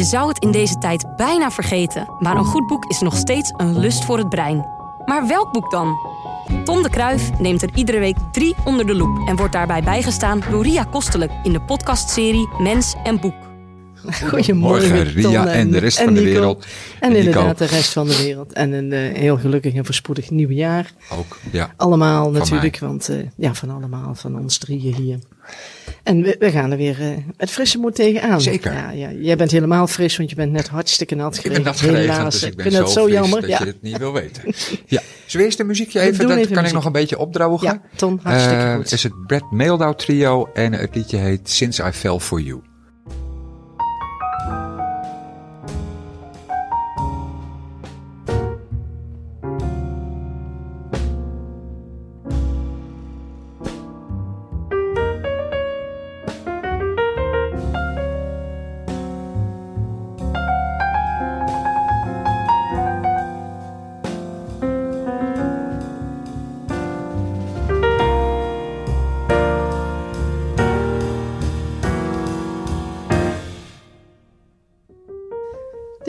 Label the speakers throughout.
Speaker 1: Je zou het in deze tijd bijna vergeten, maar een goed boek is nog steeds een lust voor het brein. Maar welk boek dan? Tom de Kruif neemt er iedere week drie onder de loep en wordt daarbij bijgestaan door Ria Kostelijk in de podcastserie Mens en Boek.
Speaker 2: Goedemorgen, Ria en de rest van de wereld.
Speaker 3: En, inderdaad de rest van de wereld. En een uh, heel gelukkig en voorspoedig nieuw jaar.
Speaker 2: Ook, ja.
Speaker 3: Allemaal natuurlijk, want uh, ja, van allemaal, van ons drieën hier. En we, we gaan er weer uh, met frisse moed tegenaan.
Speaker 2: Zeker.
Speaker 3: Ja, ja, jij bent helemaal fris, want je bent net hartstikke nat geregend.
Speaker 2: Ik ben nat geregend, dus ik ben zo, zo jammer. dat ja. je het niet wil weten. ja. We eerst een muziekje even, dat even kan ik nog een beetje opdrogen.
Speaker 3: Ja, Ton, hartstikke uh, goed.
Speaker 2: Het is het Brad Meldau trio en het liedje heet Since I Fell For You.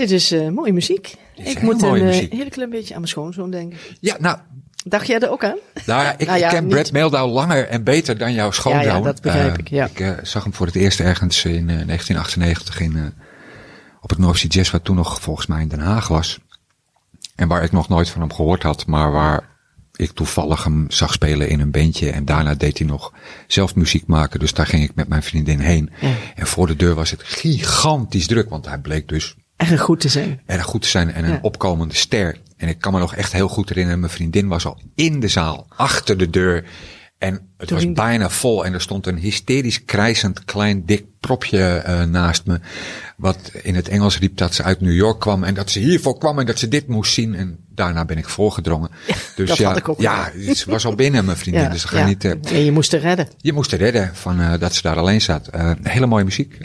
Speaker 3: Dit is uh, mooie muziek. Ik moet een uh, heel klein beetje aan mijn schoonzoon denken.
Speaker 2: Ja, nou.
Speaker 3: Dacht jij er ook aan?
Speaker 2: Nou ja, ik, nou ja, ken niet... Brad Meldau langer en beter dan jouw schoonzoon. Ja,
Speaker 3: ja dat begrijp uh, ik, ja.
Speaker 2: Ik zag hem voor het eerst ergens in 1998 in, op het North Sea Jazz, wat toen nog volgens mij in Den Haag was. En waar ik nog nooit van hem gehoord had, maar waar ik toevallig hem zag spelen in een bandje. En daarna deed hij nog zelf muziek maken. Dus daar ging ik met mijn vriendin heen. Ja. En voor de deur was het gigantisch druk, want hij bleek dus
Speaker 3: Erg goed te zijn.
Speaker 2: Erg goed te zijn en een ja. opkomende ster. En ik kan me nog echt heel goed herinneren, mijn vriendin was al in de zaal, achter de deur. En het Toen was bijna vol en er stond een hysterisch krijzend klein dik propje uh, naast me. Wat in het Engels riep dat ze uit New York kwam en dat ze hiervoor kwam en dat ze dit moest zien. En daarna ben ik voorgedrongen.
Speaker 3: Ja, dus dat
Speaker 2: ja,
Speaker 3: had ik ook
Speaker 2: ja, het was al binnen mijn vriendin.
Speaker 3: Ja,
Speaker 2: dus ga
Speaker 3: ja.
Speaker 2: niet. Uh,
Speaker 3: en je moest er redden.
Speaker 2: Je moest er redden van uh, dat ze daar alleen zat. Uh, hele mooie muziek.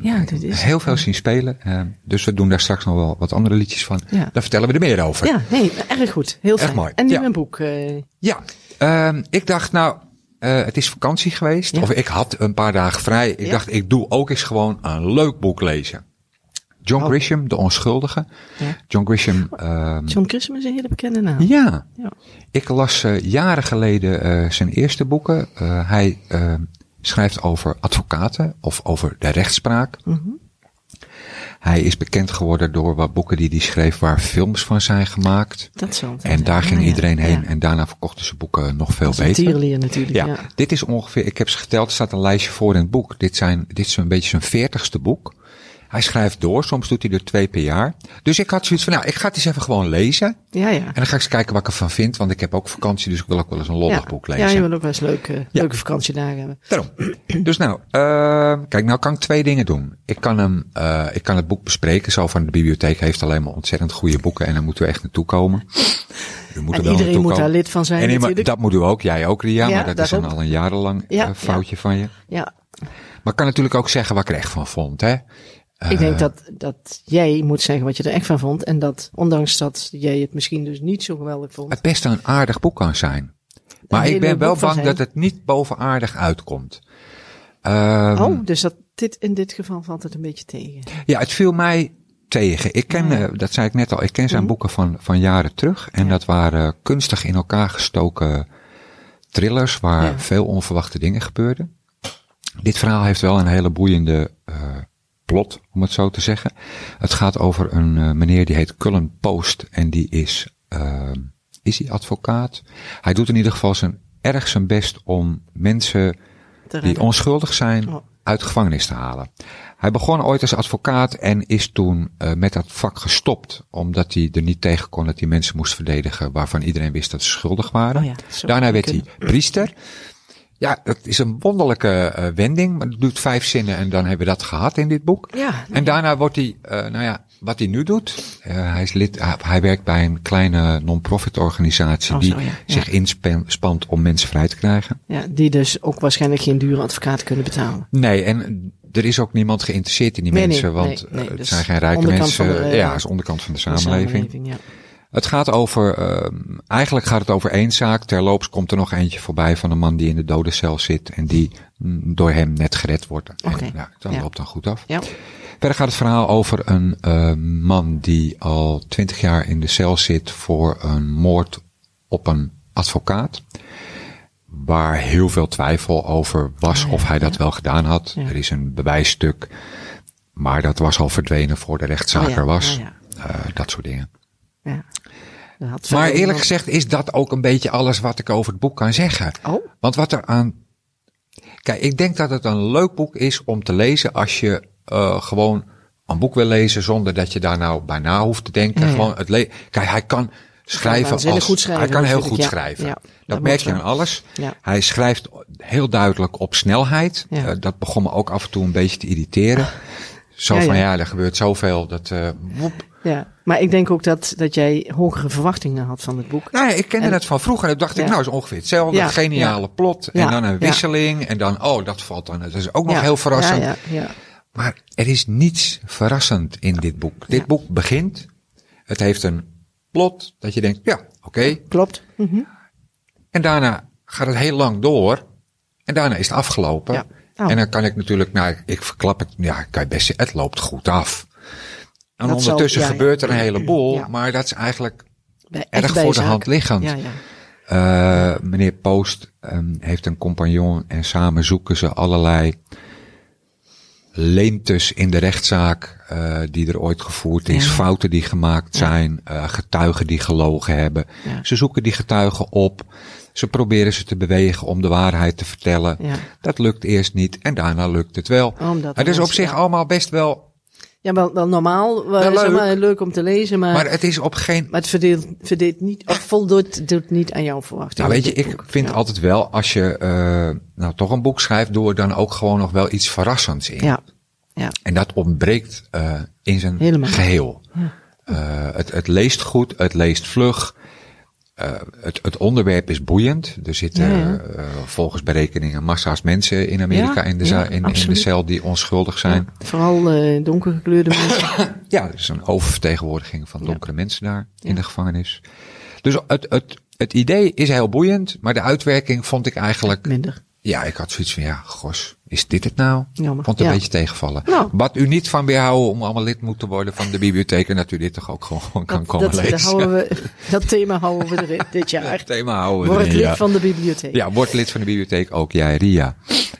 Speaker 3: ja, is
Speaker 2: heel veel zien spelen. dus we doen daar straks nog wel wat andere liedjes van. Ja. Daar vertellen we er meer over.
Speaker 3: Ja, nee, erg goed. Heel fijn.
Speaker 2: Erg mooi.
Speaker 3: En nu
Speaker 2: ja.
Speaker 3: een boek.
Speaker 2: Ja, ehm, ik dacht nou. Uh, het is vakantie geweest. Ja. Of ik had een paar dagen vrij. Ik ja. dacht, ik doe ook eens gewoon een leuk boek lezen. John oh. Grisham, De Onschuldige. Ja. John Grisham. Um,
Speaker 3: John Grisham is een hele bekende naam.
Speaker 2: Ja. Ik las uh, jaren geleden uh, zijn eerste boeken. hij schrijft over advocaten of over de rechtspraak.
Speaker 3: Mhm.
Speaker 2: Mm -hmm. Hij is bekend geworden door wat boeken die hij schreef waar films van zijn gemaakt.
Speaker 3: Dat zo.
Speaker 2: En daar ging iedereen heen en daarna verkochten ze boeken nog veel beter.
Speaker 3: Tierlier natuurlijk.
Speaker 2: Ja,
Speaker 3: ja,
Speaker 2: dit is ongeveer, ik heb ze geteld, er staat een lijstje voor in het boek. Dit, zijn, dit is een beetje zijn veertigste boek. Hij schrijft door, soms doet hij er twee per jaar. Dus ik had zoiets van, nou, ik ga het eens even gewoon lezen.
Speaker 3: Ja, ja.
Speaker 2: En dan ga ik eens kijken wat ik ervan vind, want ik heb ook vakantie, dus ik wil ook wel eens een lollig
Speaker 3: ja.
Speaker 2: boek lezen.
Speaker 3: Ja, je wil ook wel eens leuke, ja. leuke vakantiedagen hebben.
Speaker 2: Daarom. Dus nou, uh, kijk, nou kan ik twee dingen doen. Ik kan hem, uh, ik kan het boek bespreken, zo van de bibliotheek heeft alleen maar ontzettend goede boeken en daar moeten we echt naartoe komen.
Speaker 3: We moeten en iedereen moet daar lid van zijn
Speaker 2: en
Speaker 3: natuurlijk.
Speaker 2: Dat moet u ook, jij ook Ria, ja, maar dat daarom. is een al een jarenlang ja, uh, foutje van je.
Speaker 3: Ja.
Speaker 2: Maar ik kan natuurlijk ook zeggen wat ik er echt van vond, hè.
Speaker 3: Ik denk dat, dat jij moet zeggen wat je er echt van vond. En dat, ondanks dat jij het misschien dus niet zo geweldig vond.
Speaker 2: Het best een aardig boek kan zijn. Maar ik ben wel bang dat het niet bovenaardig uitkomt. Um,
Speaker 3: oh, dus dat, dit, in dit geval valt het een beetje tegen.
Speaker 2: Ja, het viel mij tegen. Ik ken, ja. uh, dat zei ik net al, ik ken zijn mm. boeken van, van jaren terug. En ja. dat waren kunstig in elkaar gestoken thrillers waar ja. veel onverwachte dingen gebeurden. Dit verhaal heeft wel een hele boeiende uh, plot, om het zo te zeggen. Het gaat over een uh, meneer die heet Cullen Post en die is, uh, is hij advocaat? Hij doet in ieder geval zijn erg zijn best om mensen die onschuldig zijn oh. uit gevangenis te halen. Hij begon ooit als advocaat en is toen uh, met dat vak gestopt. Omdat hij er niet tegen kon dat hij mensen moest verdedigen waarvan iedereen wist dat ze schuldig waren.
Speaker 3: Oh ja,
Speaker 2: Daarna werd hij priester. Ja, dat is een wonderlijke uh, wending. Maar het doet vijf zinnen en dan hebben we dat gehad in dit boek.
Speaker 3: Ja,
Speaker 2: nee. En daarna wordt hij, uh, nou ja, wat hij nu doet. Uh, hij is lid, hij, werkt bij een kleine non-profit organisatie
Speaker 3: oh,
Speaker 2: die
Speaker 3: zo, ja.
Speaker 2: zich
Speaker 3: ja.
Speaker 2: inspant om mensen vrij te krijgen.
Speaker 3: Ja, die dus ook waarschijnlijk geen dure advocaat kunnen betalen.
Speaker 2: Nee, en er is ook niemand geïnteresseerd in die
Speaker 3: nee,
Speaker 2: mensen,
Speaker 3: nee,
Speaker 2: want het
Speaker 3: dus
Speaker 2: zijn geen rijke mensen. Ja, is onderkant van de samenleving.
Speaker 3: De samenleving ja.
Speaker 2: Het gaat over, uh, eigenlijk gaat het over één zaak. Terloops komt er nog eentje voorbij van een man die in de dodencel zit en die mm, door hem net gered wordt.
Speaker 3: Okay.
Speaker 2: En, ja, dan
Speaker 3: ja.
Speaker 2: loopt dan goed af.
Speaker 3: Ja.
Speaker 2: Verder gaat het verhaal over een uh, man die al twintig jaar in de cel zit voor een moord op een advocaat. Waar heel veel twijfel over was
Speaker 3: Oh ja,
Speaker 2: of hij dat wel gedaan had. Er is een bewijsstuk, maar dat was al verdwenen voor de rechtszaak
Speaker 3: Oh
Speaker 2: er was.
Speaker 3: oh.
Speaker 2: Uh, dat soort dingen.
Speaker 3: Ja.
Speaker 2: Maar eerlijk
Speaker 3: nog-
Speaker 2: gezegd is dat ook een beetje alles wat ik over het boek kan zeggen.
Speaker 3: Oh,
Speaker 2: Want wat er aan. Kijk, ik denk dat het een leuk boek is om te lezen als je uh, gewoon een boek wil lezen zonder dat je daar nou bij na hoeft te denken.
Speaker 3: Ja, ja.
Speaker 2: Gewoon het le Kijk, hij kan schrijven als.
Speaker 3: goed schrijven,
Speaker 2: hij kan heel goed schrijven.
Speaker 3: Ja,
Speaker 2: dat,
Speaker 3: dat
Speaker 2: merk je aan alles. Hij schrijft heel duidelijk op snelheid. Uh, dat begon me ook af en toe een beetje te irriteren. Zo
Speaker 3: Ja,
Speaker 2: van
Speaker 3: ja.
Speaker 2: ja, er gebeurt zoveel. Dat, uh, woep.
Speaker 3: ja. Maar ik denk ook dat, dat jij hogere verwachtingen had van het boek.
Speaker 2: Nou ja, ik kende
Speaker 3: En-
Speaker 2: dat van vroeger. En dacht ik, nou is ongeveer hetzelfde. Geniale plot. En dan een wisseling. En dan, oh, dat valt dan. Dat is ook nog heel verrassend.
Speaker 3: Ja, ja, ja.
Speaker 2: Maar er is niets verrassend in dit boek. Dit boek begint. Het heeft een plot dat je denkt, ja, oké.
Speaker 3: Klopt. Mhm.
Speaker 2: En daarna gaat het heel lang door. En daarna is het afgelopen.
Speaker 3: Oh.
Speaker 2: En dan kan ik natuurlijk, nou, ik verklap het, ja, kan je best zeggen, het loopt goed af. En
Speaker 3: Dat
Speaker 2: ondertussen
Speaker 3: ja.
Speaker 2: gebeurt er een heleboel,
Speaker 3: Ja.
Speaker 2: maar dat is eigenlijk
Speaker 3: Bij-
Speaker 2: erg voor de hand liggend.
Speaker 3: Ja, ja.
Speaker 2: Uh, meneer Post um, heeft een compagnon en samen zoeken ze allerlei leemtes in de rechtszaak uh, die er ooit gevoerd is,
Speaker 3: Ja.
Speaker 2: fouten die gemaakt
Speaker 3: Ja.
Speaker 2: zijn, uh, getuigen die gelogen hebben.
Speaker 3: Ja.
Speaker 2: Ze zoeken die getuigen op. Ze proberen ze te bewegen om de waarheid te vertellen.
Speaker 3: Ja.
Speaker 2: Dat lukt eerst niet en daarna lukt het wel.
Speaker 3: Omdat
Speaker 2: het is op zich
Speaker 3: ja.
Speaker 2: allemaal best wel,
Speaker 3: Ja, wel, wel normaal. Wel,
Speaker 2: Wel leuk.
Speaker 3: maar, leuk om te lezen, maar,
Speaker 2: maar
Speaker 3: maar,
Speaker 2: het is op geen
Speaker 3: het verdeelt, verdeelt niet, of voldoet doet niet aan jouw verwachtingen.
Speaker 2: Nou weet je, ik
Speaker 3: boek.
Speaker 2: vind
Speaker 3: ja.
Speaker 2: altijd wel, als je uh, nou toch een boek schrijft, doe er dan ook gewoon nog wel iets verrassends in.
Speaker 3: Ja, ja.
Speaker 2: En dat ontbreekt uh, in zijn
Speaker 3: Helemaal.
Speaker 2: geheel. Uh, het, het leest goed, het leest vlug. Uh, het, het onderwerp is boeiend. Er zitten
Speaker 3: Ja,
Speaker 2: uh, volgens berekeningen massa's mensen in Amerika
Speaker 3: Ja,
Speaker 2: in, de,
Speaker 3: ja,
Speaker 2: in, in de cel die onschuldig zijn.
Speaker 3: Vooral uh, donkergekleurde mensen.
Speaker 2: Ja, er is een oververtegenwoordiging van donkere mensen daar in de gevangenis. Dus het, het, het idee is heel boeiend, maar de uitwerking vond ik eigenlijk
Speaker 3: Minder.
Speaker 2: Ja, ik had zoiets van, ja, gos, is dit het nou?
Speaker 3: Jammer.
Speaker 2: Vond het een
Speaker 3: Ja.
Speaker 2: beetje tegenvallen.
Speaker 3: Nou.
Speaker 2: Wat u niet van weerhouden om allemaal lid moet te worden van de bibliotheek en dat u dit toch ook gewoon, kan
Speaker 3: Dat,
Speaker 2: komen
Speaker 3: dat, dat,
Speaker 2: lezen.
Speaker 3: houden we, dat thema houden we erin dit jaar.
Speaker 2: Het thema houden we
Speaker 3: Word
Speaker 2: erin,
Speaker 3: lid
Speaker 2: ja.
Speaker 3: van de bibliotheek.
Speaker 2: Ja, word lid van de bibliotheek, ook jij, Ria.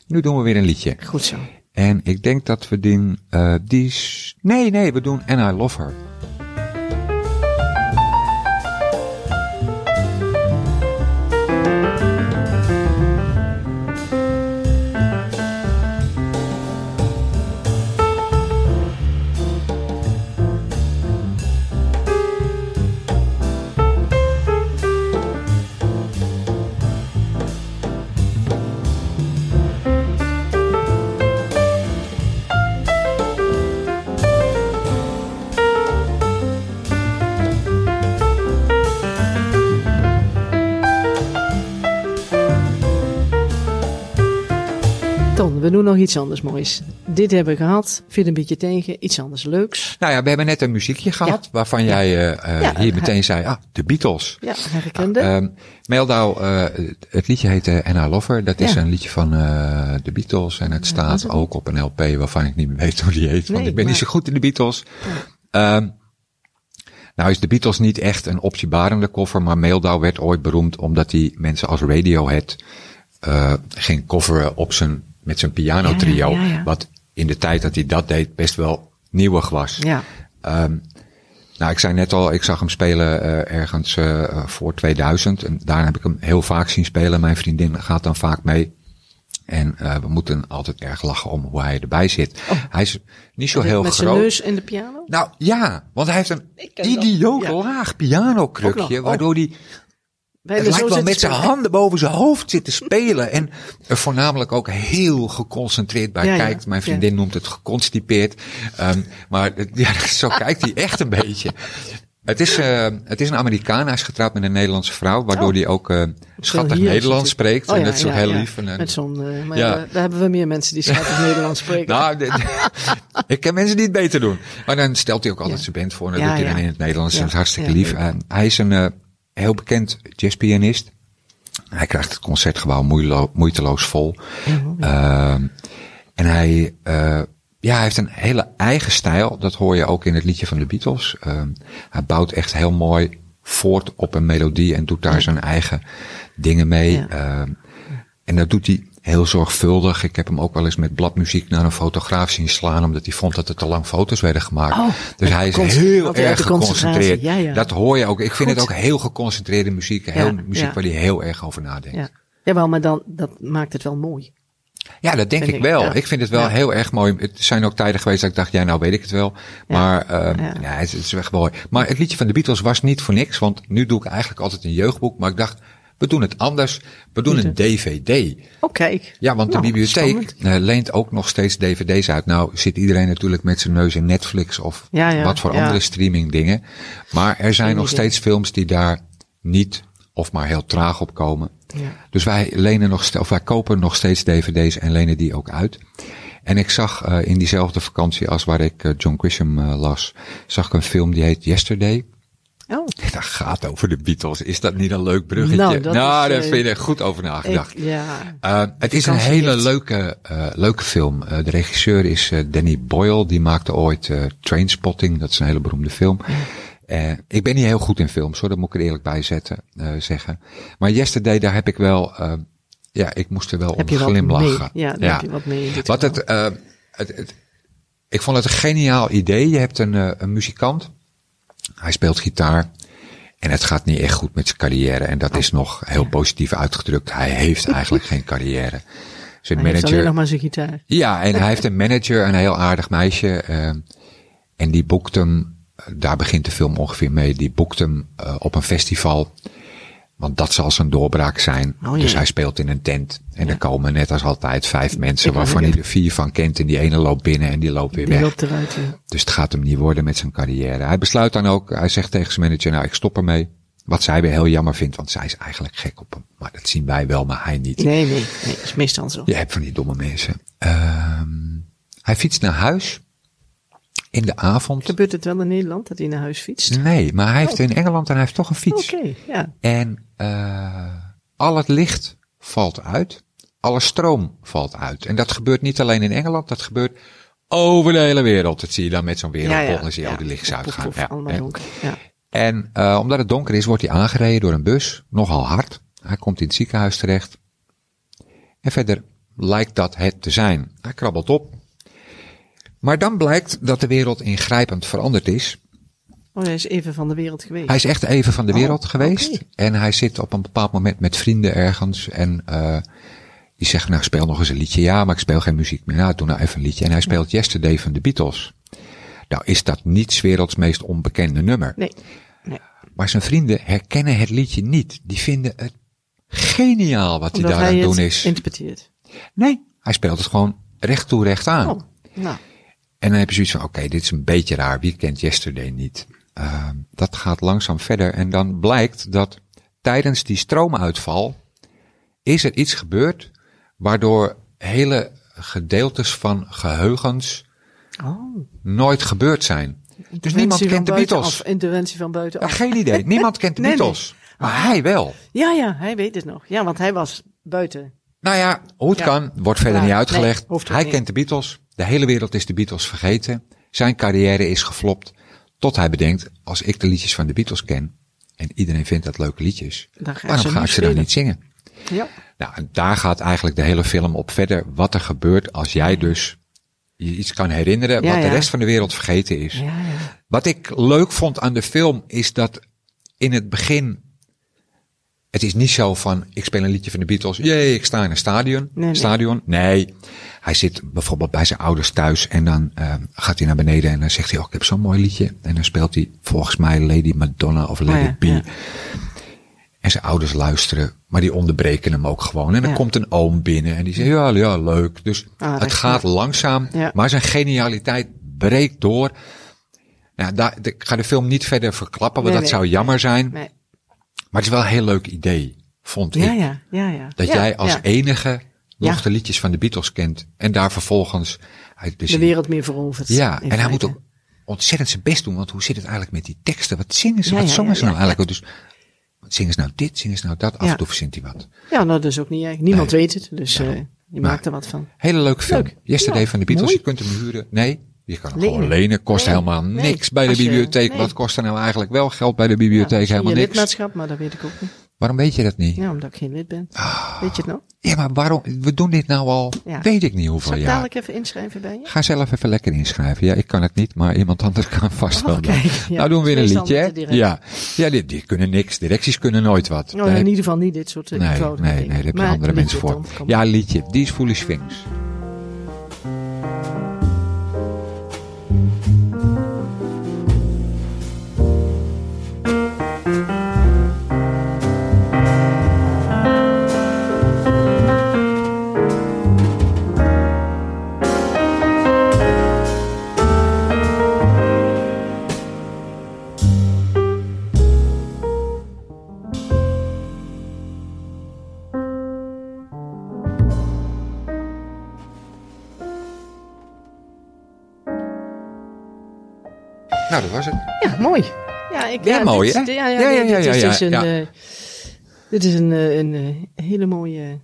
Speaker 2: Nu doen we weer een liedje.
Speaker 3: Goed zo.
Speaker 2: En ik denk dat we die, uh, die, s- nee, nee, we doen And I Love Her.
Speaker 3: Doen nog iets anders moois. Dit hebben we gehad. Viel een beetje tegen. Iets anders leuks.
Speaker 2: Nou ja, we hebben net een muziekje gehad, waarvan jij uh, uh,
Speaker 3: Ja,
Speaker 2: hier meteen zei, ah, de Beatles.
Speaker 3: Ja, herkende.
Speaker 2: Um, Meldau, uh, het liedje heet uh, Anna Lover. Dat is een liedje van de Beatles. En het staat ook op een LP waarvan ik niet meer weet hoe die heet. Want
Speaker 3: Nee,
Speaker 2: ik ben niet zo goed in de Beatles. Um, nou is de Beatles niet echt een optiebarende koffer. Maar Meldau werd ooit beroemd omdat hij mensen als Radiohead uh, ging coveren op zijn, met zijn piano trio.
Speaker 3: Ja, ja, ja.
Speaker 2: Wat in de tijd dat hij dat deed best wel nieuwig was.
Speaker 3: ja.
Speaker 2: Um, nou, ik zei net al, ik zag hem spelen uh, ergens uh, voor 2000. En daar heb ik hem heel vaak zien spelen. Mijn vriendin gaat dan vaak mee. En uh, we moeten altijd erg lachen om hoe hij erbij zit.
Speaker 3: Oh.
Speaker 2: Hij is niet zo heel
Speaker 3: Met zijn
Speaker 2: groot.
Speaker 3: neus in de piano?
Speaker 2: Nou ja, want hij heeft een idioot
Speaker 3: ja.
Speaker 2: laag pianokrukje.
Speaker 3: oh.
Speaker 2: Waardoor hij het lijkt wel met zijn handen boven zijn hoofd zitten spelen. En er voornamelijk ook heel geconcentreerd bij
Speaker 3: Ja,
Speaker 2: kijkt. Mijn vriendin noemt het geconstipeerd. Um, maar ja, zo kijkt hij echt een beetje. Het is, uh, het is een Amerikaan. Hij is getrouwd met een Nederlandse vrouw. Waardoor
Speaker 3: Oh.
Speaker 2: hij ook uh, schattig Nederlands spreekt.
Speaker 3: Oh
Speaker 2: en dat is ook heel lief. En, en-
Speaker 3: Met zo'n, uh, maar daar hebben we meer mensen die schattig Nederlands spreken.
Speaker 2: nou, ik ken mensen die het beter doen. Maar dan stelt hij ook altijd zijn band voor. En dat doet hij dan in het Nederlands. Dat is hartstikke lief. hij is een heel bekend jazzpianist. Hij krijgt het concertgebouw moeilo- moeiteloos vol. Ehm, en hij, uh, ja, hij heeft een hele eigen stijl. Dat hoor je ook in het liedje van de Beatles. Ehm, hij bouwt echt heel mooi voort op een melodie en doet daar zijn eigen dingen mee.
Speaker 3: Ja.
Speaker 2: Ehm, en dat doet hij heel zorgvuldig. Ik heb hem ook wel eens met bladmuziek naar een fotograaf zien slaan, omdat hij vond dat er te lang foto's werden gemaakt.
Speaker 3: Oh,
Speaker 2: dus hij is heel erg geconcentreerd.
Speaker 3: Ja, ja.
Speaker 2: Dat hoor je ook. Ik vind
Speaker 3: Goed.
Speaker 2: het ook heel geconcentreerde muziek. Heel
Speaker 3: Ja,
Speaker 2: muziek waar hij heel erg over nadenkt.
Speaker 3: Ja. Jawel, maar dan, dat maakt het wel mooi.
Speaker 2: Ja, dat denk ik
Speaker 3: ik,
Speaker 2: wel.
Speaker 3: ja.
Speaker 2: Ik vind het wel
Speaker 3: Ja.
Speaker 2: heel erg mooi. Het zijn ook tijden geweest dat ik dacht, ja, nou weet ik het wel. Maar eh,
Speaker 3: Ja.
Speaker 2: ja, het, het is echt mooi. Maar het liedje van de Beatles was niet voor niks, want nu doe ik eigenlijk altijd een jeugdboek. Maar ik dacht, we doen het anders. We doen een DVD.
Speaker 3: Oh, kijk.
Speaker 2: Ja, want de
Speaker 3: Nou,
Speaker 2: bibliotheek
Speaker 3: spannend.
Speaker 2: eh, leent ook nog steeds dvd's uit. Nou zit iedereen natuurlijk met zijn neus in Netflix of
Speaker 3: Ja, ja,
Speaker 2: wat voor
Speaker 3: ja.
Speaker 2: andere streaming dingen. Maar er zijn nog steeds films die daar niet of maar heel traag op komen.
Speaker 3: Ja.
Speaker 2: Dus wij lenen nog, of wij kopen nog steeds dvd's en lenen die ook uit. En ik zag eh, in diezelfde vakantie als waar ik eh, John Grisham las, zag ik een film die heet Yesterday.
Speaker 3: Oh,
Speaker 2: Dat gaat over de Beatles. Is dat niet een leuk bruggetje?
Speaker 3: Nou, dat is,
Speaker 2: daar
Speaker 3: eh,
Speaker 2: vind ik goed over nagedacht.
Speaker 3: ik, ja.
Speaker 2: Uh, het is een hele
Speaker 3: heeft.
Speaker 2: leuke, uh, leuke film. Uh, de regisseur is Danny Boyle. Die maakte ooit Trainspotting. Dat is een hele beroemde film. Ik ben niet heel goed in films hoor. Dat moet ik er eerlijk bij zetten, zeggen. Maar Yesterday, daar heb ik wel... Ja, ik moest er wel
Speaker 3: Heb
Speaker 2: om
Speaker 3: je wat
Speaker 2: glimlachen.
Speaker 3: mee? Ja, daar heb je wat mee
Speaker 2: Wat het, het, het, ik vond het een geniaal idee. Je hebt een, een muzikant. Hij speelt gitaar. En het gaat niet echt goed met zijn carrière. En dat
Speaker 3: Oh.
Speaker 2: is nog heel positief uitgedrukt. Hij heeft eigenlijk geen carrière. Zijn
Speaker 3: Hij heeft
Speaker 2: manager.
Speaker 3: nog maar zijn gitaar.
Speaker 2: Ja, en hij heeft een manager, een heel aardig meisje. Uh, en die boekt hem, daar begint de film ongeveer mee. Die boekt hem uh, op een festival. Want dat zal zijn doorbraak zijn.
Speaker 3: Oh.
Speaker 2: Dus hij speelt in een tent. En
Speaker 3: Ja.
Speaker 2: er komen net als altijd vijf mensen
Speaker 3: Ik
Speaker 2: waarvan hij er vier van kent. En die ene loopt binnen en die loopt weer
Speaker 3: Die
Speaker 2: weg.
Speaker 3: loopt eruit. Ja.
Speaker 2: Dus het gaat hem niet worden met zijn carrière. Hij besluit dan ook, hij zegt tegen zijn manager, nou ik stop ermee. Wat zij weer heel jammer vindt, want zij is eigenlijk gek op hem. Maar dat zien wij wel, maar hij niet.
Speaker 3: Nee, nee, nee, dat is meestal zo.
Speaker 2: Je hebt van die domme mensen. Ehm hij fietst naar huis. In de avond.
Speaker 3: Gebeurt het wel in Nederland dat hij naar huis fietst?
Speaker 2: Nee, maar hij heeft in Engeland en hij heeft toch een fiets.
Speaker 3: Oké, ja.
Speaker 2: En uh, al het licht valt uit. Alle stroom valt uit. En dat gebeurt niet alleen in Engeland, dat gebeurt over de hele wereld. Dat zie je dan met zo'n wereldbol.
Speaker 3: Ja,
Speaker 2: zie je
Speaker 3: Ja.
Speaker 2: al die lichtjes uitgaan. ja.
Speaker 3: donker. Ja.
Speaker 2: En uh, omdat het donker is, wordt hij aangereden door een bus. Nogal hard. Hij komt in het ziekenhuis terecht. En verder lijkt dat het te zijn. Hij krabbelt op. Maar dan blijkt dat de wereld ingrijpend veranderd is.
Speaker 3: Oh, hij is even van de wereld geweest.
Speaker 2: Hij is echt even van de
Speaker 3: Oh,
Speaker 2: wereld geweest. En hij zit op een bepaald moment met vrienden ergens. En uh, die zeggen, nou speel nog eens een liedje. Ja, maar ik speel geen muziek meer. Nou, doe nou even een liedje. En hij speelt Yesterday van de Beatles. Nou is dat niet werelds meest onbekende nummer.
Speaker 3: Nee, nee.
Speaker 2: Maar zijn vrienden herkennen het liedje niet. Die vinden het geniaal wat hij daar aan doen is.
Speaker 3: interpreteert.
Speaker 2: Nee, hij speelt het gewoon recht toe recht aan.
Speaker 3: Oh, nou.
Speaker 2: En dan heb je zoiets van, oké, dit is een beetje raar. Wie kent Yesterday niet? Uh, dat gaat langzaam verder. En dan blijkt dat tijdens die stroomuitval is er iets gebeurd waardoor hele gedeeltes van geheugens
Speaker 3: Oh.
Speaker 2: nooit gebeurd zijn. Dus niemand kent de Beatles.
Speaker 3: buitenaf, Interventie van
Speaker 2: Ja,
Speaker 3: buitenaf.
Speaker 2: geen idee. Niemand kent de
Speaker 3: Nee, nee.
Speaker 2: Beatles. Maar hij wel.
Speaker 3: Ja, ja, hij weet het nog. Ja, want hij was buiten.
Speaker 2: Nou ja, hoe het
Speaker 3: Ja.
Speaker 2: kan, wordt verder
Speaker 3: Ja,
Speaker 2: niet uitgelegd.
Speaker 3: nee,
Speaker 2: Hij
Speaker 3: niet.
Speaker 2: kent de Beatles. De hele wereld is de Beatles vergeten. Zijn carrière is geflopt. Tot hij bedenkt, als ik de liedjes van de Beatles ken, en iedereen vindt dat leuke liedjes,
Speaker 3: Dan ga ik
Speaker 2: waarom ga ik ze dan niet zingen?
Speaker 3: Ja.
Speaker 2: Nou, en daar gaat eigenlijk de hele film op verder. Wat er gebeurt als jij dus je iets kan herinneren
Speaker 3: Ja,
Speaker 2: wat de rest van de wereld vergeten is.
Speaker 3: Ja, ja.
Speaker 2: Wat ik leuk vond aan de film is dat in het begin. Het is niet zo van, ik speel een liedje van de Beatles. Jee, ik sta in een stadion.
Speaker 3: Nee, nee.
Speaker 2: stadion. Nee. Hij zit bijvoorbeeld bij zijn ouders thuis en dan uh, gaat hij naar beneden en dan zegt hij, oh, ik heb zo'n mooi liedje. En dan speelt hij volgens mij Lady Madonna of Lady
Speaker 3: ja,
Speaker 2: B.
Speaker 3: ja.
Speaker 2: En zijn ouders luisteren, maar die onderbreken hem ook gewoon. En dan
Speaker 3: Ja.
Speaker 2: komt een oom binnen en die zegt, ja, ja, leuk. Dus
Speaker 3: Aardig,
Speaker 2: het gaat langzaam, maar zijn genialiteit breekt door. Nou, daar, ik ga de film niet verder verklappen, want
Speaker 3: Nee,
Speaker 2: dat
Speaker 3: nee.
Speaker 2: zou jammer zijn.
Speaker 3: Nee.
Speaker 2: Maar het is wel een heel leuk idee, vond
Speaker 3: Ja,
Speaker 2: ik.
Speaker 3: ja, ja, ja.
Speaker 2: Dat
Speaker 3: Ja,
Speaker 2: jij als
Speaker 3: ja.
Speaker 2: enige nog de liedjes van de Beatles kent. En daar vervolgens...
Speaker 3: De wereld meer veroverd.
Speaker 2: ja, en hij moet ook ontzettend zijn best doen. Want hoe zit het eigenlijk met die teksten? Wat zingen ze? Wat zongen ze nou eigenlijk? Dus, wat zingen ze nou dit? Zingen ze nou dat? Af
Speaker 3: Ja.
Speaker 2: en toe verzint hij wat.
Speaker 3: Ja, nou, dat is ook niet erg. Niemand
Speaker 2: Nee.
Speaker 3: weet het, dus eh je maakt er wat van.
Speaker 2: Hele leuke film.
Speaker 3: Leuk.
Speaker 2: Yesterday van de Beatles.
Speaker 3: mooi.
Speaker 2: Je kunt hem huren. Nee, Je kan hem
Speaker 3: Lenen.
Speaker 2: gewoon lenen, kost
Speaker 3: Nee,
Speaker 2: helemaal
Speaker 3: nee.
Speaker 2: niks bij de
Speaker 3: je-
Speaker 2: bibliotheek.
Speaker 3: nee.
Speaker 2: Wat kost er nou eigenlijk wel geld bij de bibliotheek?
Speaker 3: Ja,
Speaker 2: helemaal
Speaker 3: je
Speaker 2: niks.
Speaker 3: lidmaatschap, maar dat weet ik ook niet.
Speaker 2: Waarom weet je dat niet? Ja,
Speaker 3: Ja, omdat ik geen lid ben. Weet je het nog?
Speaker 2: maar waarom? We doen dit nou al,
Speaker 3: Ja.
Speaker 2: weet ik niet hoeveel
Speaker 3: Zal ik
Speaker 2: jaar.
Speaker 3: dadelijk even inschrijven bij je?
Speaker 2: Ga zelf even lekker inschrijven. Ja, ik kan het niet, maar iemand anders kan vast wel.
Speaker 3: Oh, ja,
Speaker 2: nou doen we weer een liedje, hè? Ja, ja die, die kunnen niks. Directies kunnen nooit wat. Daar
Speaker 3: in
Speaker 2: heb-
Speaker 3: ieder geval niet dit soort eh,
Speaker 2: nee, nee, nee, daar heb je andere mensen voor. Ja, liedje. These Foolish Things. Nou, dat was het.
Speaker 3: Ja, mooi. Ja, ik,
Speaker 2: Ja, mooi,
Speaker 3: dit,
Speaker 2: hè?
Speaker 3: Ja, ja,
Speaker 2: Ja, ja,
Speaker 3: dit,
Speaker 2: ja,
Speaker 3: dit
Speaker 2: ja,
Speaker 3: is
Speaker 2: ja,
Speaker 3: dus een,
Speaker 2: ja.
Speaker 3: eh, dit is een, eh, een eh, hele mooie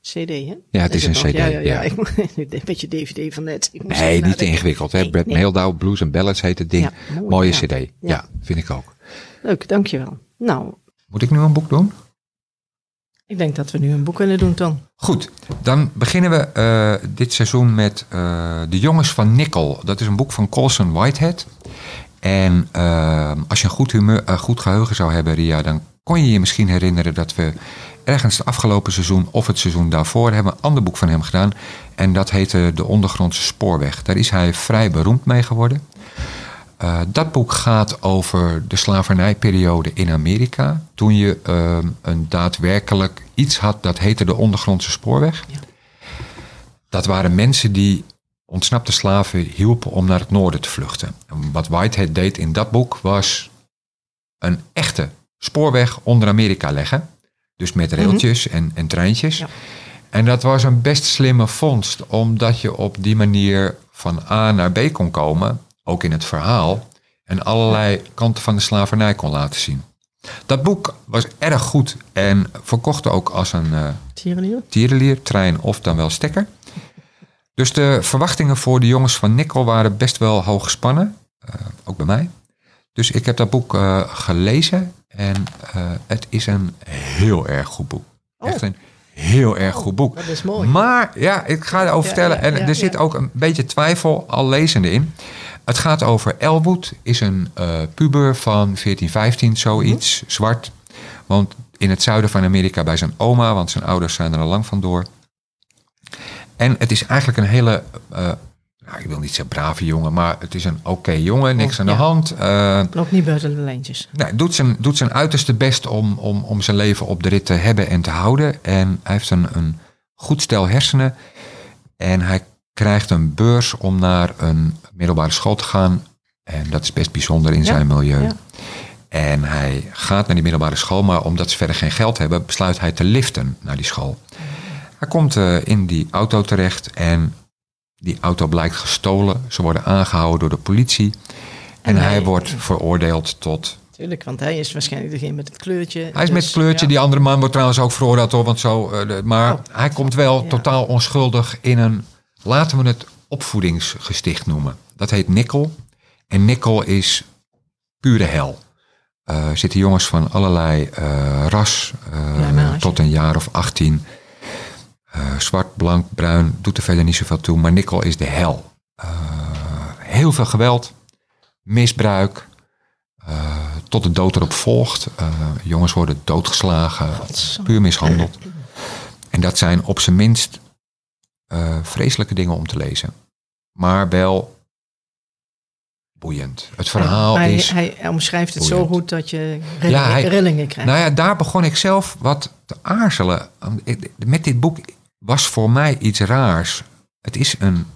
Speaker 3: cd, hè?
Speaker 2: Ja, het is een cd,
Speaker 3: Ja, ja, ja.
Speaker 2: ja.
Speaker 3: Een beetje DVD van net. Ik moest
Speaker 2: Nee, niet ingewikkeld. Hè?
Speaker 3: Nee,
Speaker 2: Brad
Speaker 3: nee.
Speaker 2: Meldau, Blues and Ballads heet het ding.
Speaker 3: Ja, mooi,
Speaker 2: Mooie
Speaker 3: ja.
Speaker 2: cd. Ja.
Speaker 3: Ja.
Speaker 2: vind ik ook.
Speaker 3: Leuk, dankjewel. Nou,
Speaker 2: Moet ik nu een boek doen?
Speaker 3: Ik denk dat we nu een boek kunnen doen, Tom.
Speaker 2: Goed, dan beginnen we eh, dit seizoen met eh, De Jongens van Nickel. Dat is een boek van Colson Whitehead. En eh, als je een goed, humeur, goed geheugen zou hebben, Ria, dan kon je je misschien herinneren dat we ergens het afgelopen seizoen of het seizoen daarvoor hebben een ander boek van hem gedaan. En dat heette De Ondergrondse Spoorweg. Daar is hij vrij beroemd mee geworden. Eh, dat boek gaat over de slavernijperiode in Amerika. Toen je eh, een daadwerkelijk iets had dat heette de ondergrondse spoorweg.
Speaker 3: Ja.
Speaker 2: Dat waren mensen die ontsnapte slaven hielpen om naar het noorden te vluchten. En wat Whitehead deed in dat boek was een echte spoorweg onder Amerika leggen. Dus met railtjes en, en treintjes.
Speaker 3: Ja.
Speaker 2: En dat was een best slimme vondst, omdat je op die manier van A naar B kon komen, ook in het verhaal, en allerlei kanten van de slavernij kon laten zien. Dat boek was erg goed en verkocht ook als een
Speaker 3: Tierenlier?
Speaker 2: tierenlier, trein of dan wel stekker. Dus de verwachtingen voor de jongens van Nikkel waren best wel hoog gespannen, eh, ook bij mij. Dus ik heb dat boek eh, gelezen en het is een heel erg goed boek.
Speaker 3: Oh.
Speaker 2: Echt een heel erg goed boek.
Speaker 3: Dat is mooi.
Speaker 2: Maar ja, ik ga erover
Speaker 3: Ja,
Speaker 2: vertellen.
Speaker 3: ja,
Speaker 2: en er zit ook een beetje twijfel al lezende in. Het gaat over Elwood, is een eh, puber van 14, 15, zoiets,
Speaker 3: Mhm.
Speaker 2: zwart. Want in het zuiden van Amerika bij zijn oma, want zijn ouders zijn er al lang vandoor. En het is eigenlijk een hele, nou, ik wil niet zeggen brave jongen, maar het is een oké jongen, niks
Speaker 3: Oh,
Speaker 2: aan de hand. Eh,
Speaker 3: Loopt niet buiten de lijntjes.
Speaker 2: nou, doet, zijn, doet zijn uiterste best om, om, om zijn leven op de rit te hebben en te houden. En hij heeft een, een goed stel hersenen. En hij krijgt een beurs om naar een middelbare school te gaan. En dat is best bijzonder in
Speaker 3: Ja,
Speaker 2: zijn milieu.
Speaker 3: ja.
Speaker 2: En hij gaat naar die middelbare school, maar omdat ze verder geen geld hebben, besluit hij te liften naar die school. Hij komt eh, in die auto terecht en die auto blijkt gestolen. Ze worden aangehouden door de politie. En,
Speaker 3: En
Speaker 2: hij,
Speaker 3: hij-
Speaker 2: wordt veroordeeld tot
Speaker 3: Tuurlijk, want hij is waarschijnlijk degene met het kleurtje.
Speaker 2: hij is met
Speaker 3: Dus,
Speaker 2: het kleurtje.
Speaker 3: ja.
Speaker 2: Die andere man wordt trouwens ook veroordeeld hoor. Want zo, eh, maar
Speaker 3: Oh,
Speaker 2: hij komt wel
Speaker 3: ja.
Speaker 2: totaal onschuldig in een, laten we het opvoedingsgesticht noemen. Dat heet Nikkel. En Nikkel is pure hel. Eh zitten jongens van allerlei eh, ras, eh, tot een jaar of 18. Eh, zwart, blank, bruin, doet er verder niet zoveel toe. Maar Nikkel is de hel. Heel veel geweld, misbruik, tot de dood erop volgt. Jongens worden doodgeslagen, puur mishandeld. En dat zijn op zijn minst vreselijke dingen om te lezen. Maar wel boeiend. Het verhaal
Speaker 3: hij,
Speaker 2: is...
Speaker 3: Hij, hij omschrijft het zo goed dat je rillingen,
Speaker 2: Ja, hij-
Speaker 3: rillingen krijgt.
Speaker 2: Nou ja, daar begon ik zelf wat te aarzelen. Met dit boek was voor mij iets raars. Het is een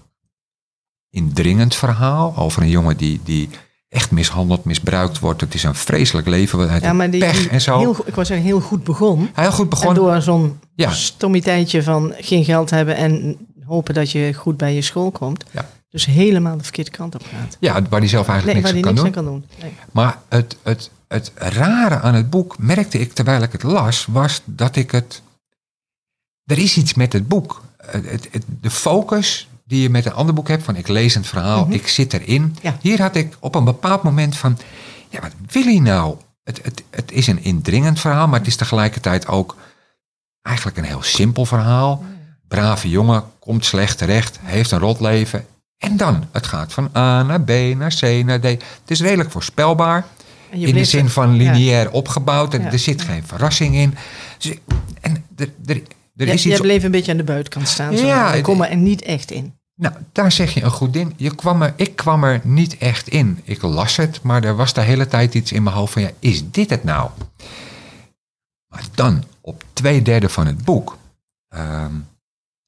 Speaker 2: indringend verhaal over een jongen die, die echt mishandeld, misbruikt wordt. Het is een vreselijk leven. Hij
Speaker 3: ja, maar die,
Speaker 2: pech en zo.
Speaker 3: Heel, ik was zeggen, heel goed begon.
Speaker 2: Heel goed
Speaker 3: En
Speaker 2: begonnen.
Speaker 3: door zo'n
Speaker 2: Ja.
Speaker 3: stommiteitje van geen geld hebben en hopen dat je goed bij je school komt.
Speaker 2: Ja.
Speaker 3: Dus helemaal de verkeerde kant op gaat.
Speaker 2: Ja, waar hij zelf eigenlijk
Speaker 3: Nee, waar
Speaker 2: niks
Speaker 3: hij
Speaker 2: aan kan
Speaker 3: niks
Speaker 2: doen.
Speaker 3: aan kan doen. Nee.
Speaker 2: Maar het, het, het rare aan het boek, merkte ik terwijl ik het las, was dat ik het. Er is iets met het boek. Het, het, het- de focus die je met een ander boek hebt. Van ik lees een verhaal, ik zit erin.
Speaker 3: Ja.
Speaker 2: Hier had ik op een bepaald moment van, ja, wat wil hij nou? Het, het, het is een indringend verhaal, maar het is tegelijkertijd ook eigenlijk een heel simpel verhaal. Brave jongen, komt slecht terecht, heeft een rot leven. En dan, het gaat van A naar B, naar C, naar D. Het is redelijk voorspelbaar. In de zin van
Speaker 3: ja.
Speaker 2: lineair opgebouwd. En
Speaker 3: Ja.
Speaker 2: er zit geen verrassing in. Dus, en er, er, er
Speaker 3: Ja,
Speaker 2: is
Speaker 3: jij bleef een beetje aan de buitenkant staan. Zo.
Speaker 2: Ja,
Speaker 3: komen er niet echt in.
Speaker 2: Nou, daar zeg je een goed ding. Je kwam er, ik kwam er niet echt in. Ik las het, maar er was de hele tijd iets in mijn hoofd van... Ja, is dit het nou? Maar dan, op twee derde van het boek... ehm,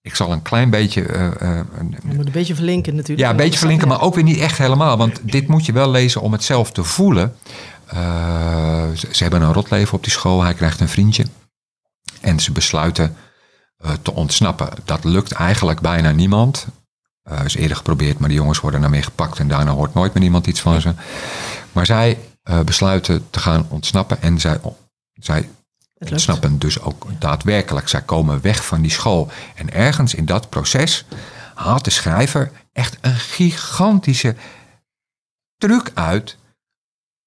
Speaker 2: ik zal een klein beetje... eh, eh,
Speaker 3: Je moet een beetje verlinken natuurlijk.
Speaker 2: ja, een beetje verlinken, maar ook weer niet echt helemaal. Want dit moet je wel lezen om het zelf te voelen. Eh, ze, ze hebben een rotleven op die school. Hij krijgt een vriendje. En ze besluiten eh, te ontsnappen. Dat lukt eigenlijk bijna niemand. Eh is eerder geprobeerd, maar de jongens worden daarmee gepakt. En daarna hoort nooit meer iemand iets van ze. Maar zij eh, besluiten te gaan ontsnappen. En zij, zij. Ontsnappen dus ook daadwerkelijk. Zij komen weg van die school. En ergens in dat proces haalt de schrijver echt een gigantische truc uit.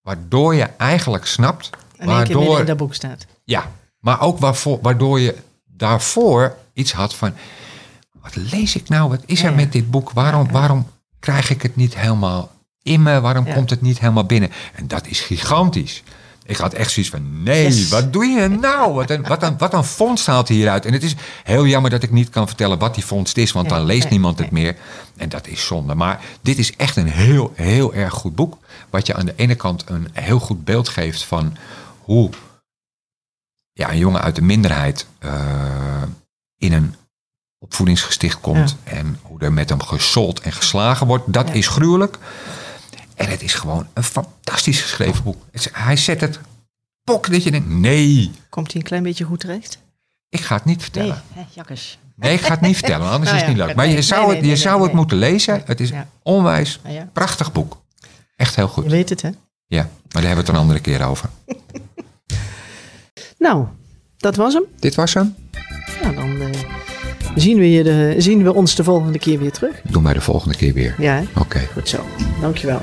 Speaker 2: Waardoor je eigenlijk snapt.
Speaker 3: En
Speaker 2: Waardoor,
Speaker 3: in dat boek staat.
Speaker 2: ja, maar ook waarvoor, waardoor je daarvoor iets had van. Wat lees ik nou? Wat is er
Speaker 3: ja.
Speaker 2: met dit boek? Waarom, waarom krijg ik het niet helemaal in me? Waarom komt het niet helemaal binnen? En dat is gigantisch. Ik had echt zoiets van, nee,
Speaker 3: Yes.
Speaker 2: wat doe je nou? Wat een, wat, een, wat een vondst haalt hij hieruit. En het is heel jammer dat ik niet kan vertellen wat die vondst is, want
Speaker 3: Nee,
Speaker 2: dan leest
Speaker 3: nee,
Speaker 2: niemand het meer. En dat is zonde. Maar dit is echt een heel, heel erg goed boek. Wat je aan de ene kant een heel goed beeld geeft van hoe ja, een jongen uit de minderheid eh, in een opvoedingsgesticht komt. En hoe er met hem gesold en geslagen wordt. Dat
Speaker 3: Ja.
Speaker 2: is gruwelijk. Het is gewoon een fantastisch geschreven boek. Het hij zet het pok dat je denkt, nee,
Speaker 3: Komt hij een klein beetje goed terecht?
Speaker 2: ik ga het niet
Speaker 3: Nee,
Speaker 2: vertellen.
Speaker 3: hè, jakkes.
Speaker 2: Nee, ik ga het niet vertellen, anders
Speaker 3: Nou
Speaker 2: is het niet leuk. Maar
Speaker 3: nee,
Speaker 2: je zou
Speaker 3: nee,
Speaker 2: het,
Speaker 3: nee,
Speaker 2: je
Speaker 3: nee,
Speaker 2: zou
Speaker 3: nee,
Speaker 2: het
Speaker 3: nee.
Speaker 2: moeten lezen. Het is
Speaker 3: Ja.
Speaker 2: onwijs
Speaker 3: Nou ja,
Speaker 2: prachtig boek. Echt heel
Speaker 3: je
Speaker 2: goed.
Speaker 3: weet het hè.
Speaker 2: Ja, maar daar hebben we het een andere keer over.
Speaker 3: Nou, dat was hem.
Speaker 2: Dit was hem.
Speaker 3: Nou, dan eh, zien, we je de, zien we ons de volgende keer weer terug.
Speaker 2: Doen wij de volgende keer weer.
Speaker 3: Ja?
Speaker 2: Oké.
Speaker 3: goed zo. Dankjewel.